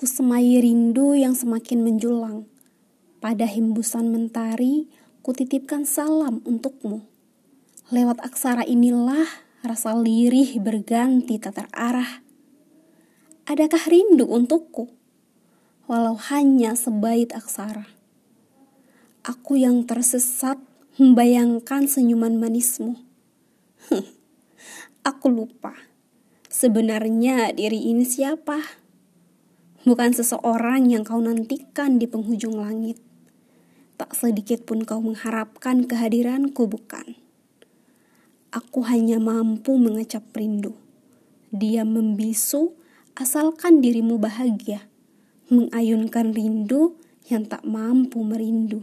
Kusemai rindu yang semakin menjulang. Pada hembusan mentari, kutitipkan salam untukmu. Lewat aksara inilah rasa lirih berganti tak terarah. Adakah rindu untukku? Walau hanya sebait aksara. Aku yang tersesat membayangkan senyuman manismu. Aku lupa. Sebenarnya diri ini siapa? Bukan seseorang yang kau nantikan di penghujung langit. Tak sedikit pun kau mengharapkan kehadiranku, bukan. Aku hanya mampu mengecap rindu. Dia membisu asalkan dirimu bahagia. Mengayunkan rindu yang tak mampu merindu.